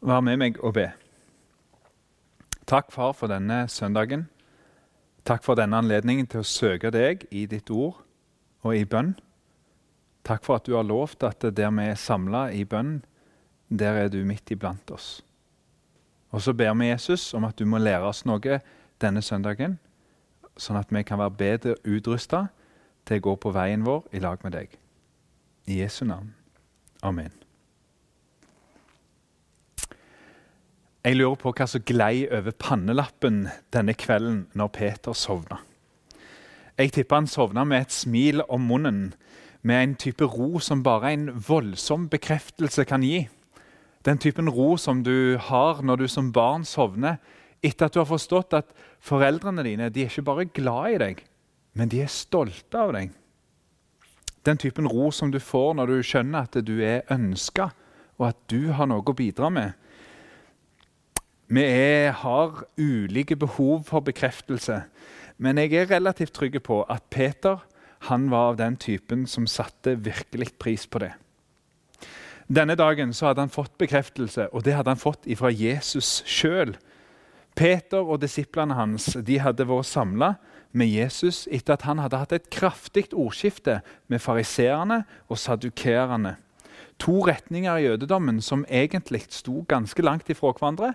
Vær med meg og be. Takk, far, for denne søndagen. Takk for denne anledningen til å søke deg i ditt ord og i bønn. Takk for at du har lovt at der vi er samla i bønn, der er du midt iblant oss. Og så ber vi Jesus om at du må lære oss noe denne søndagen, sånn at vi kan være bedre utrusta til å gå på veien vår i lag med deg. I Jesu navn. Amen. Jeg lurer på hva som glei over pannelappen denne kvelden når Peter sovna. Jeg tipper han sovna med et smil om munnen, med en type ro som bare en voldsom bekreftelse kan gi. Den typen ro som du har når du som barn sovner etter at du har forstått at foreldrene dine de er ikke bare glad i deg, men de er stolte av deg. Den typen ro som du får når du skjønner at du er ønska, og at du har noe å bidra med. Vi er, har ulike behov for bekreftelse, men jeg er relativt trygg på at Peter han var av den typen som satte virkelig pris på det. Denne dagen så hadde han fått bekreftelse, og det hadde han fått fra Jesus sjøl. Peter og disiplene hans de hadde vært samla med Jesus etter at han hadde hatt et kraftig ordskifte med fariseerne og sadukerene. To retninger i jødedommen som egentlig sto ganske langt ifra hverandre,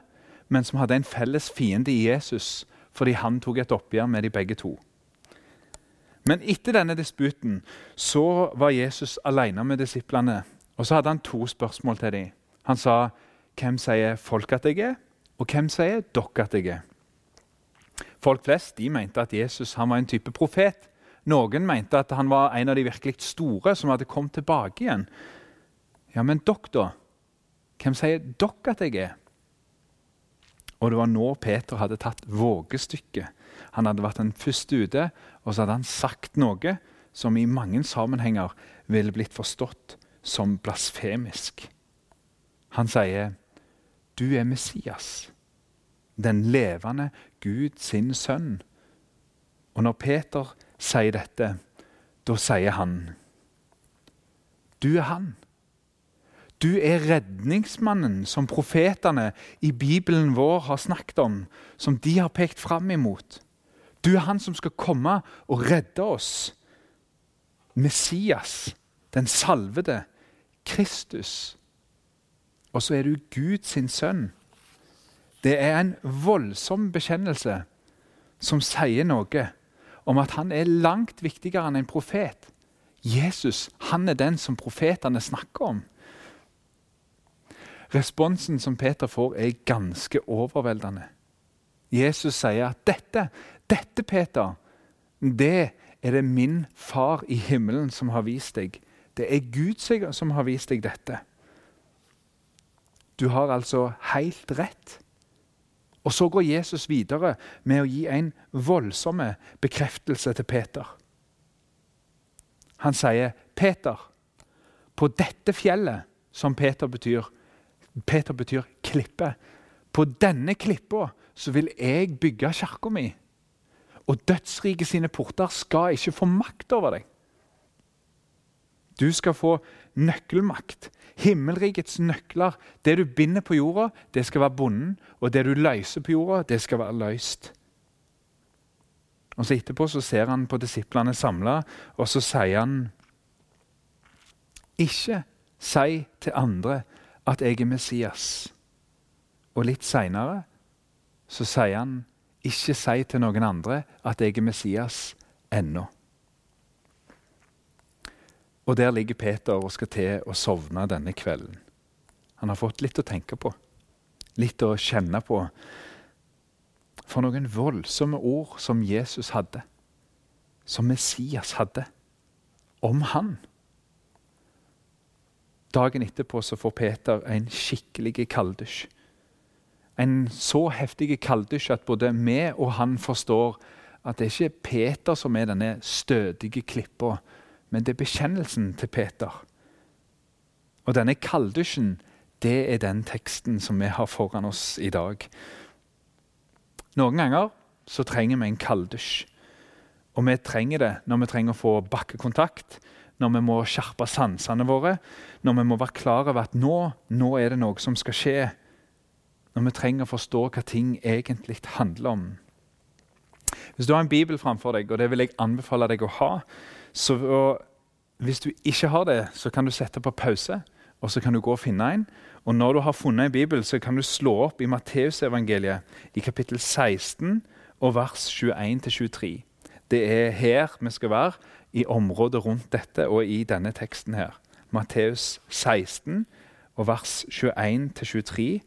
men som hadde en felles fiende i Jesus fordi han tok et oppgjør med de begge to. Men etter denne disputen så var Jesus alene med disiplene. Og så hadde han to spørsmål til dem. Han sa, 'Hvem sier folk at jeg er?' Og 'Hvem sier dere at jeg er?' Folk flest de mente at Jesus han var en type profet. Noen mente at han var en av de virkelig store som hadde kommet tilbake igjen. Ja, Men dere, da? Hvem sier dere at jeg er? Og det var nå Peter hadde tatt vågestykket. Han hadde vært den første ute, og så hadde han sagt noe som i mange sammenhenger ville blitt forstått som blasfemisk. Han sier, 'Du er Messias, den levende Gud sin sønn.' Og når Peter sier dette, da sier han, 'Du er han.' Du er redningsmannen som profetene i Bibelen vår har snakket om, som de har pekt fram imot. Du er han som skal komme og redde oss. Messias, den salvede, Kristus. Og så er du Gud sin sønn. Det er en voldsom bekjennelse som sier noe om at han er langt viktigere enn en profet. Jesus han er den som profetene snakker om. Responsen som Peter får, er ganske overveldende. Jesus sier at dette, dette Peter, det er det min far i himmelen som har vist deg. Det er Gud som har vist deg dette. Du har altså helt rett. Og så går Jesus videre med å gi en voldsom bekreftelse til Peter. Han sier, 'Peter, på dette fjellet', som Peter betyr Peter betyr klippe. På denne klippa vil jeg bygge kirka mi. Og dødsriket sine porter skal ikke få makt over deg. Du skal få nøkkelmakt. Himmelrikets nøkler. Det du binder på jorda, det skal være bonden. Og det du løser på jorda, det skal være løst. Og så Etterpå så ser han på disiplene samla, og så sier han Ikke si til andre at jeg er Messias. Og litt seinere så sier han ikke si til noen andre at jeg er Messias ennå. Og der ligger Peter og skal til å sovne denne kvelden. Han har fått litt å tenke på, litt å kjenne på. For noen voldsomme ord som Jesus hadde, som Messias hadde, om han. Dagen etterpå så får Peter en skikkelig kalddusj. En så heftig kalddusj at både vi og han forstår at det er ikke Peter som er denne stødige klippa, men det er bekjennelsen til Peter. Og denne kalddusjen, det er den teksten som vi har foran oss i dag. Noen ganger så trenger vi en kalddusj. Og vi trenger det når vi trenger å få bakkekontakt, når vi må skjerpe sansene våre, når vi må være klar over at nå, nå er det noe som skal skje. når vi trenger å forstå hva ting egentlig handler om. Hvis du har en bibel framfor deg, og det vil jeg anbefale deg å ha så Hvis du ikke har det, så kan du sette på pause, og så kan du gå og finne en. Og Når du har funnet en bibel, så kan du slå opp i Matteusevangeliet i kapittel 16 og vers 21-23. Det er her vi skal være, i området rundt dette og i denne teksten her. Matteus 16 og vers 21-23,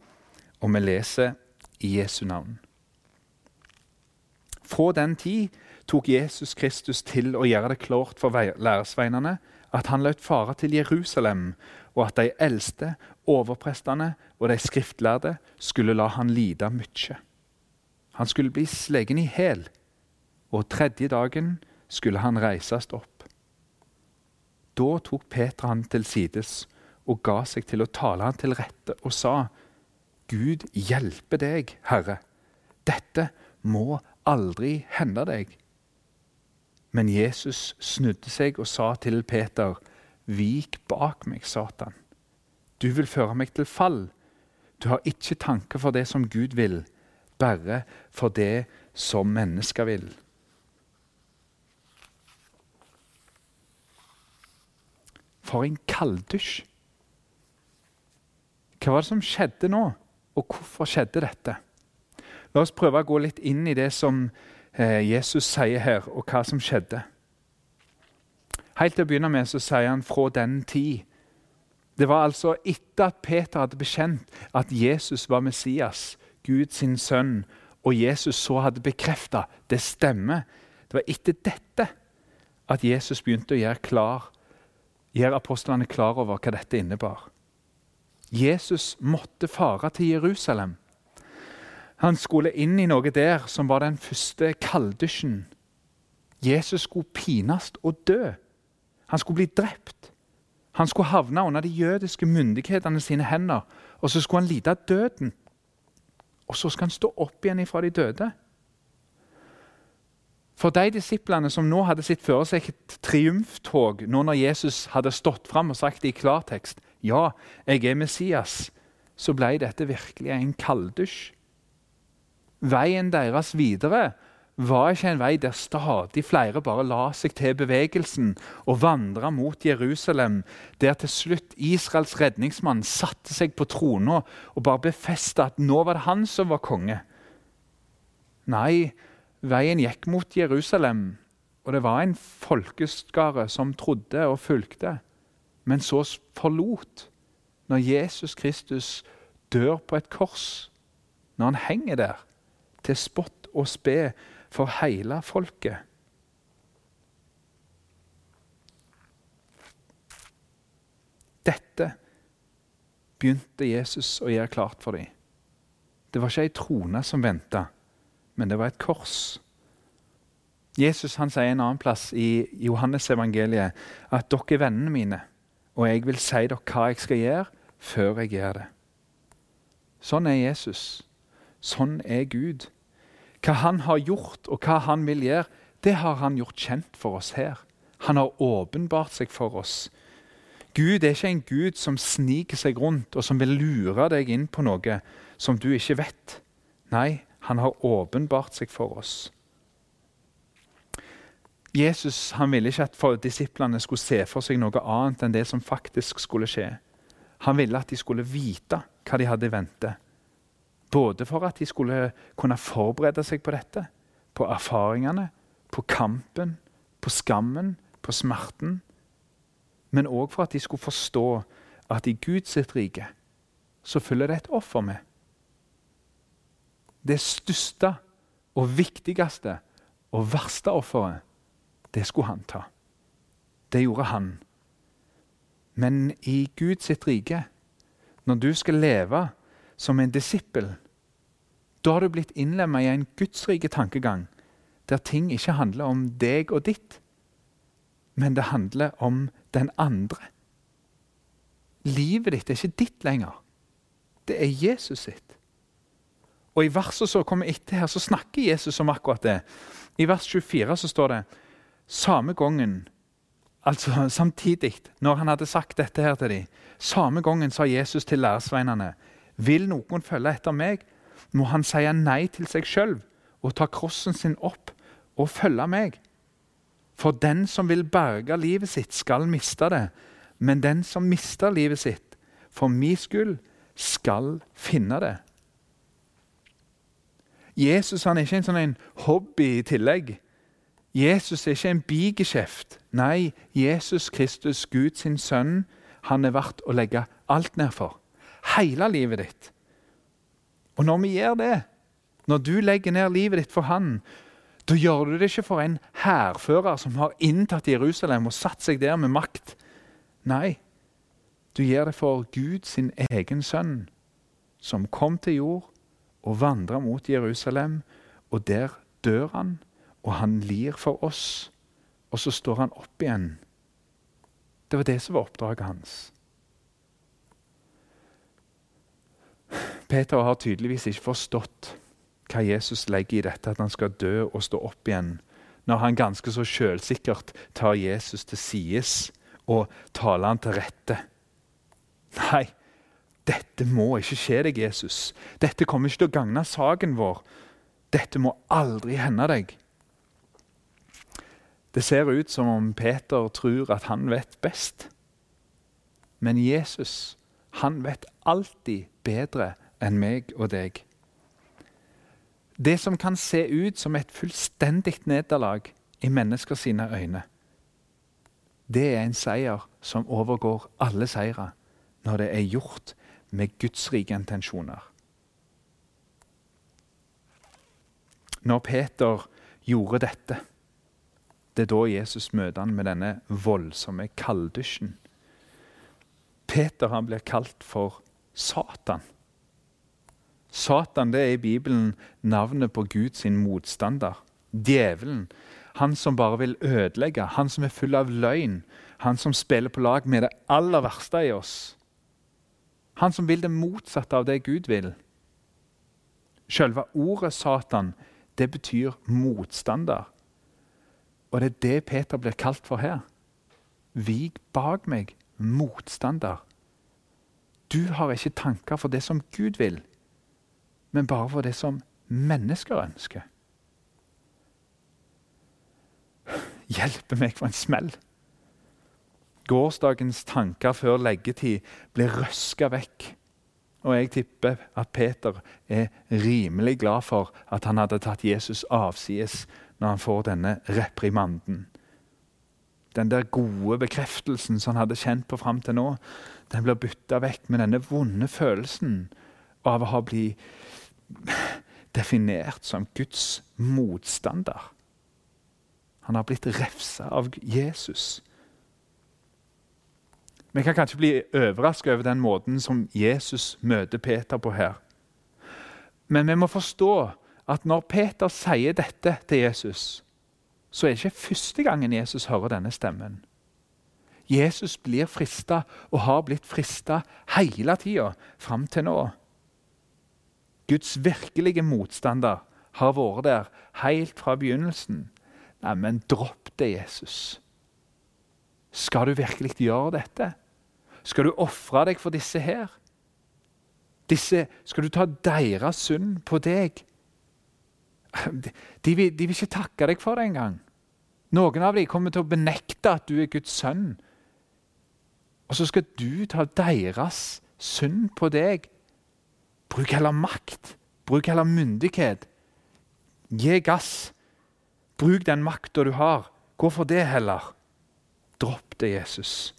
og vi leser i Jesu navn. Fra den tid tok Jesus Kristus til å gjøre det klart for læresveinene at han løp fare til Jerusalem, og at de eldste, overprestene og de skriftlærde skulle la han lide mye. Han skulle bli slegen i hæl, og tredje dagen skulle han reises opp. Da tok Peter han til sides og ga seg til å tale han til rette og sa:" Gud hjelpe deg, Herre. Dette må aldri hende deg. Men Jesus snudde seg og sa til Peter, Vik bak meg, Satan. Du vil føre meg til fall. Du har ikke tanke for det som Gud vil, bare for det som mennesker vil. For en kalddusj! Hva var det som skjedde nå, og hvorfor skjedde dette? La oss prøve å gå litt inn i det som eh, Jesus sier her, og hva som skjedde. Helt til å begynne med så sier han 'fra den tid'. Det var altså etter at Peter hadde bekjent at Jesus var Messias, Guds sønn, og Jesus så hadde bekrefta det stemmer. Det var etter dette at Jesus begynte å gjøre, klar, gjøre apostlene klar over hva dette innebar. Jesus måtte fare til Jerusalem. Han skulle inn i noe der som var den første kalddusjen. Jesus skulle pines og dø. Han skulle bli drept. Han skulle havne under de jødiske myndighetene sine hender, og så skulle han lide døden. Og så skal han stå opp igjen fra de døde. For de disiplene som nå hadde sett for seg et triumftog nå når Jesus hadde stått fram og sagt i klartekst ja, jeg er Messias, så ble dette virkelig en kalddusj. Veien deres videre var ikke en vei der stadig flere bare la seg til bevegelsen og vandra mot Jerusalem, der til slutt Israels redningsmann satte seg på trona og bare befesta at nå var det han som var konge. Nei, veien gikk mot Jerusalem, og det var en folkeskare som trodde og fulgte, men så forlot når Jesus Kristus dør på et kors, når han henger der, til spott og spe for hele folket. Dette begynte Jesus å gjøre klart for dem. Det var ikke ei trone som venta, men det var et kors. Jesus han sier en annen plass i Johannes evangeliet at dere er vennene mine, og jeg vil si dere hva jeg skal gjøre, før jeg gjør det. Sånn er Jesus. Sånn er Gud. Hva han har gjort, og hva han vil gjøre, det har han gjort kjent for oss her. Han har åpenbart seg for oss. Gud er ikke en gud som sniker seg rundt, og som vil lure deg inn på noe som du ikke vet. Nei, han har åpenbart seg for oss. Jesus han ville ikke at disiplene skulle se for seg noe annet enn det som faktisk skulle skje. Han ville at de skulle vite hva de hadde i vente. Både for at de skulle kunne forberede seg på dette, på erfaringene, på kampen, på skammen, på smerten. Men òg for at de skulle forstå at i Guds rike så følger det et offer med. Det største og viktigste og verste offeret, det skulle han ta. Det gjorde han. Men i Guds rike, når du skal leve som en disippel, da har du blitt innlemma i en gudsrike tankegang der ting ikke handler om deg og ditt, men det handler om den andre. Livet ditt er ikke ditt lenger. Det er Jesus sitt. Og I verset som kommer etter her, så snakker Jesus om akkurat det. I vers 24 så står det samme gangen, altså samtidig, når han hadde sagt dette her til dem, samme gangen sa Jesus til læresveinene Vil noen følge etter meg, må han si nei til seg sjøl og ta krossen sin opp og følge meg. For den som vil berge livet sitt, skal miste det. Men den som mister livet sitt for min skyld, skal finne det. Jesus han er ikke en sånn en hobby i tillegg. Jesus er ikke en bigeskjeft. Nei, Jesus Kristus, Guds sønn, han er verdt å legge alt ned for. Hele livet ditt. Og når vi gjør det, når du legger ned livet ditt for Han, da gjør du det ikke for en hærfører som har inntatt Jerusalem og satt seg der med makt. Nei, du gjør det for Gud sin egen sønn, som kom til jord og vandrer mot Jerusalem, og der dør han, og han lir for oss. Og så står han opp igjen. Det var det som var oppdraget hans. Peter har tydeligvis ikke forstått hva Jesus legger i dette at han skal dø og stå opp igjen, når han ganske så selvsikkert tar Jesus til sides og taler han til rette. Nei, dette må ikke skje deg, Jesus. Dette kommer ikke til å gagne saken vår. Dette må aldri hende deg. Det ser ut som om Peter tror at han vet best. Men Jesus, han vet alltid bedre enn meg og deg. Det som kan se ut som et fullstendig nederlag i mennesker sine øyne, det er en seier som overgår alle seire når det er gjort med Guds rike intensjoner. Når Peter gjorde dette, det er da Jesus møter han med denne voldsomme kalddusjen. Peter han blir kalt for Satan. Satan det er i Bibelen navnet på Guds motstander. Djevelen. Han som bare vil ødelegge, han som er full av løgn. Han som spiller på lag med det aller verste i oss. Han som vil det motsatte av det Gud vil. Selve ordet Satan det betyr motstander. Og det er det Peter blir kalt for her. Vik bak meg, motstander. Du har ikke tanker for det som Gud vil men bare for det som mennesker ønsker. Hjelpe meg for en smell. Gårsdagens tanker før leggetid blir røska vekk. Og jeg tipper at Peter er rimelig glad for at han hadde tatt Jesus avsides når han får denne reprimanden. Den der gode bekreftelsen som han hadde kjent på fram til nå, den blir bytta vekk med denne vonde følelsen av å ha blitt definert som Guds motstander. Han har blitt refsa av Jesus. Vi kan kanskje bli overrasket over den måten som Jesus møter Peter på her. Men vi må forstå at når Peter sier dette til Jesus, så er det ikke første gangen Jesus hører denne stemmen. Jesus blir frista og har blitt frista hele tida fram til nå. Guds virkelige motstander har vært der helt fra begynnelsen. Neimen, dropp det, Jesus. Skal du virkelig gjøre dette? Skal du ofre deg for disse her? Disse, skal du ta deres synd på deg? De, de, vil, de vil ikke takke deg for det engang. Noen av dem kommer til å benekte at du er Guds sønn. Og så skal du ta deres synd på deg Bruk heller makt. Bruk heller myndighet. Gi gass. Bruk den makta du har. Gå for det heller. Dropp det, Jesus.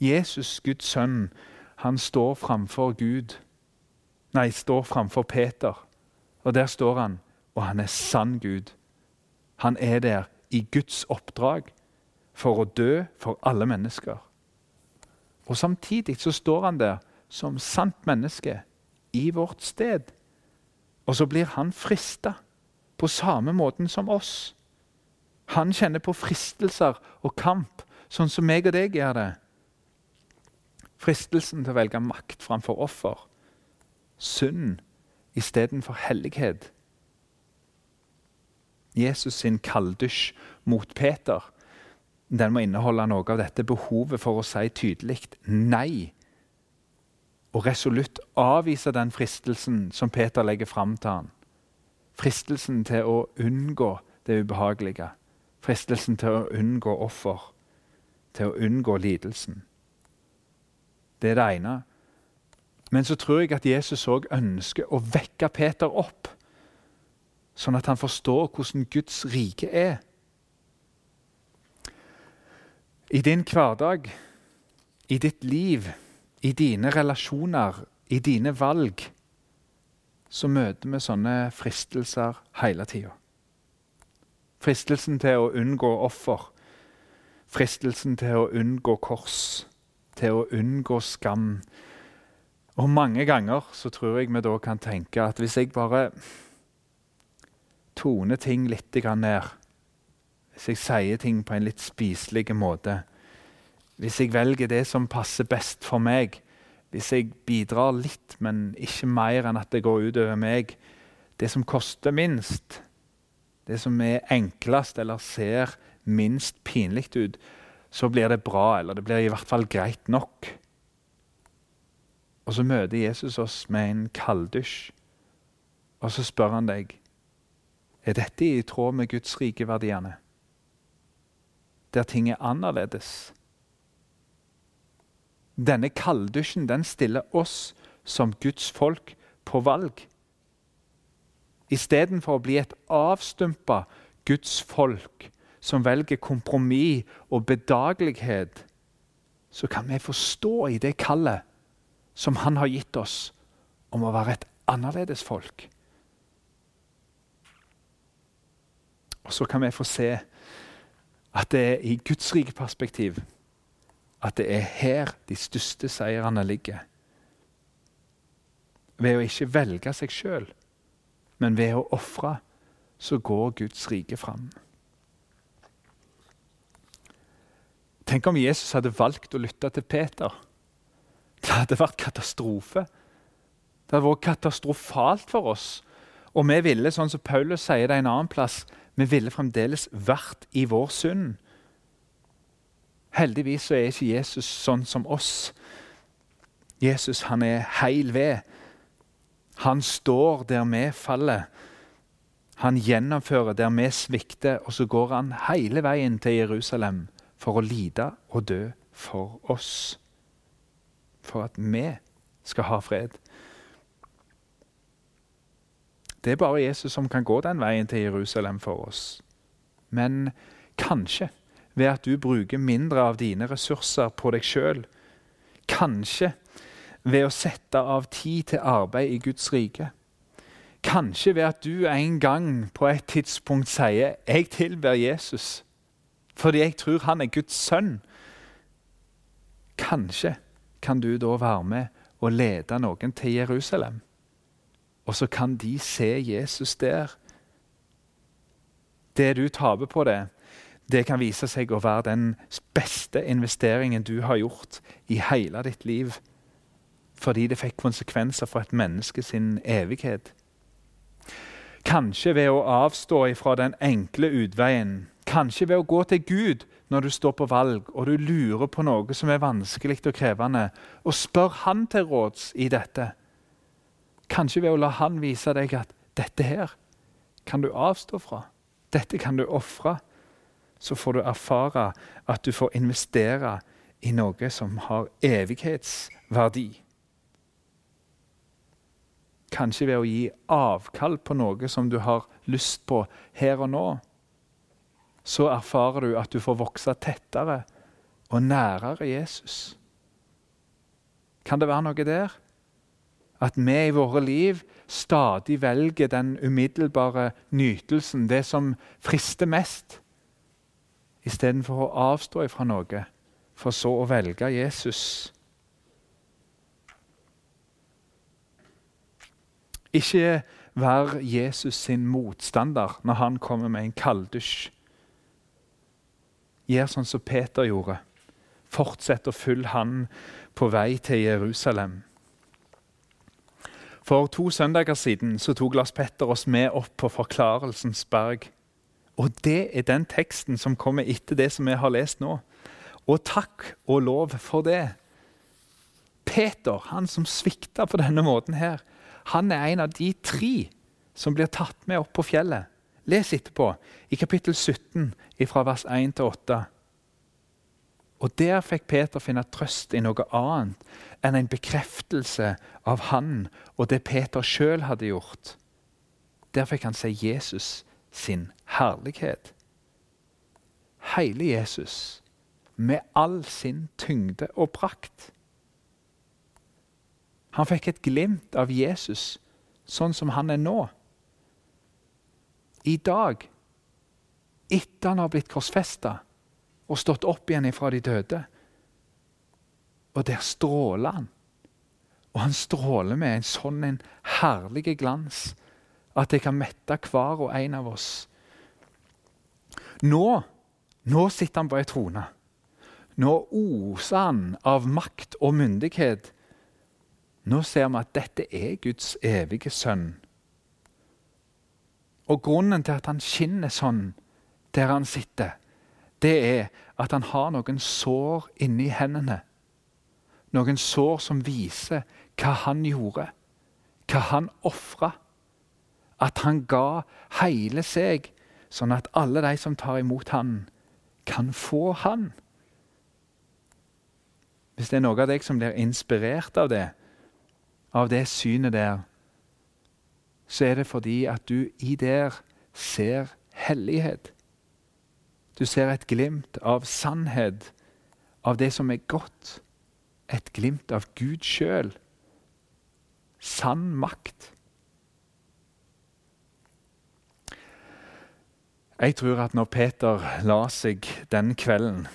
Jesus, Guds sønn, han står framfor Gud. Nei, står framfor Peter. Og der står han, og han er sann Gud. Han er der i Guds oppdrag for å dø for alle mennesker. Og Samtidig så står han der som sant menneske i vårt sted. Og så blir han frista på samme måten som oss. Han kjenner på fristelser og kamp, sånn som meg og deg gjør det. Fristelsen til å velge makt framfor offer. Synd istedenfor hellighet. Jesus sin kalddusj mot Peter den må inneholde noe av dette behovet for å si tydelig nei. Og resolutt avvise den fristelsen som Peter legger fram til han. Fristelsen til å unngå det ubehagelige. Fristelsen til å unngå offer. Til å unngå lidelsen. Det er det ene. Men så tror jeg at Jesus òg ønsker å vekke Peter opp, sånn at han forstår hvordan Guds rike er. I din hverdag, i ditt liv, i dine relasjoner, i dine valg, så møter vi sånne fristelser hele tida. Fristelsen til å unngå offer. Fristelsen til å unngå kors. Til å unngå skam. Og mange ganger så tror jeg vi da kan tenke at hvis jeg bare toner ting litt ned hvis jeg sier ting på en litt spiselig måte, hvis jeg velger det som passer best for meg, hvis jeg bidrar litt, men ikke mer enn at det går utover meg, det som koster minst, det som er enklest eller ser minst pinlig ut, så blir det bra, eller det blir i hvert fall greit nok. Og så møter Jesus oss med en kalddusj, og så spør han deg er dette i tråd med Guds rike verdiene der ting er annerledes. Denne kalddusjen den stiller oss som Guds folk på valg. Istedenfor å bli et avstumpa Guds folk som velger kompromiss og bedagelighet, så kan vi forstå i det kallet som Han har gitt oss om å være et annerledes folk. Og så kan vi få se at det er i Guds rike perspektiv at det er her de største seirene ligger. Ved å ikke velge seg sjøl, men ved å ofre, så går Guds rike fram. Tenk om Jesus hadde valgt å lytte til Peter. Det hadde vært katastrofe. Det hadde vært katastrofalt for oss. Og vi ville, sånn som Paulus sier det en annen plass, vi ville fremdeles vært i vår synd. Heldigvis så er ikke Jesus sånn som oss. Jesus han er heil ved. Han står der vi faller. Han gjennomfører der vi svikter, og så går han hele veien til Jerusalem for å lide og dø for oss. For at vi skal ha fred. Det er bare Jesus som kan gå den veien til Jerusalem for oss. Men kanskje ved at du bruker mindre av dine ressurser på deg sjøl. Kanskje ved å sette av tid til arbeid i Guds rike. Kanskje ved at du en gang på et tidspunkt sier 'Jeg tilber Jesus' fordi jeg tror han er Guds sønn. Kanskje kan du da være med og lede noen til Jerusalem. Og så kan de se Jesus der. Det du taper på det, det kan vise seg å være den beste investeringen du har gjort i hele ditt liv. Fordi det fikk konsekvenser for et menneske sin evighet. Kanskje ved å avstå ifra den enkle utveien. Kanskje ved å gå til Gud når du står på valg og du lurer på noe som er vanskelig og krevende, og spør Han til råds i dette. Kanskje ved å la han vise deg at dette her kan du avstå fra. Dette kan du ofre. Så får du erfare at du får investere i noe som har evighetsverdi. Kanskje ved å gi avkall på noe som du har lyst på her og nå. Så erfarer du at du får vokse tettere og nærere Jesus. Kan det være noe der? At vi i våre liv stadig velger den umiddelbare nytelsen, det som frister mest, istedenfor å avstå ifra noe, for så å velge Jesus. Ikke vær Jesus sin motstander når han kommer med en kalddusj. Gjør sånn som Peter gjorde. Fortsett å følge han på vei til Jerusalem. For to søndager siden så tok Lars Petter oss med opp på Forklarelsens berg. Og det er den teksten som kommer etter det som vi har lest nå. Og takk og lov for det. Peter, han som svikta på denne måten her, han er en av de tre som blir tatt med opp på fjellet. Les etterpå, i kapittel 17, fra vers 1 til 8. Og Der fikk Peter finne trøst i noe annet enn en bekreftelse av han og det Peter sjøl hadde gjort. Der fikk han se Jesus sin herlighet. Hele Jesus, med all sin tyngde og prakt. Han fikk et glimt av Jesus sånn som han er nå. I dag, etter han har blitt korsfesta og stått opp igjen ifra de døde. Og der stråler han. Og han stråler med en sånn en herlig glans at det kan mette hver og en av oss. Nå, nå sitter han på ei trone. Nå oser han av makt og myndighet. Nå ser vi at dette er Guds evige sønn. Og grunnen til at han skinner sånn der han sitter, det er at han har noen sår inni hendene. Noen sår som viser hva han gjorde, hva han ofra. At han ga hele seg, sånn at alle de som tar imot han, kan få han. Hvis det er noe av deg som blir inspirert av det, av det synet der, så er det fordi at du i der ser hellighet. Du ser et glimt av sannhet, av det som er godt. Et glimt av Gud sjøl. Sann makt. Jeg tror at når Peter la seg den kvelden,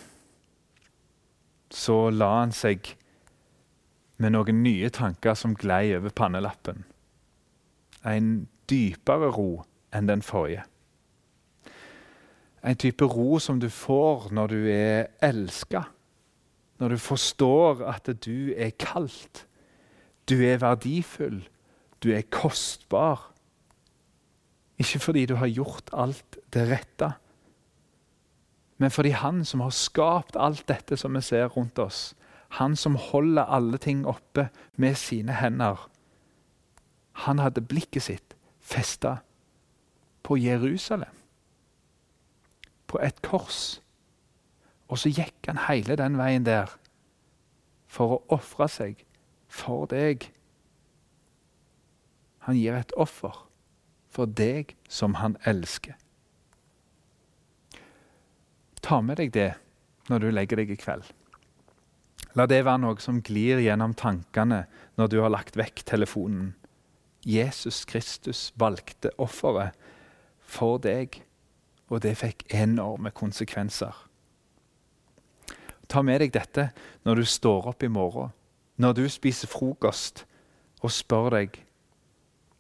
så la han seg med noen nye tanker som glei over pannelappen. En dypere ro enn den forrige. En type ro som du får når du er elska. Når du forstår at du er kalt. Du er verdifull. Du er kostbar. Ikke fordi du har gjort alt det rette, men fordi Han som har skapt alt dette som vi ser rundt oss, han som holder alle ting oppe med sine hender, han hadde blikket sitt festa på Jerusalem på et kors. Og så gikk han hele den veien der for å ofre seg for deg. Han gir et offer for deg som han elsker. Ta med deg det når du legger deg i kveld. La det være noe som glir gjennom tankene når du har lagt vekk telefonen. Jesus Kristus valgte offeret for deg og det fikk enorme konsekvenser. Ta med deg dette når du står opp i morgen, når du spiser frokost, og spør deg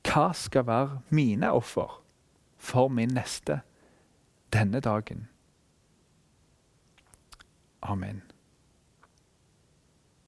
hva skal være mine offer for min neste denne dagen. Amen.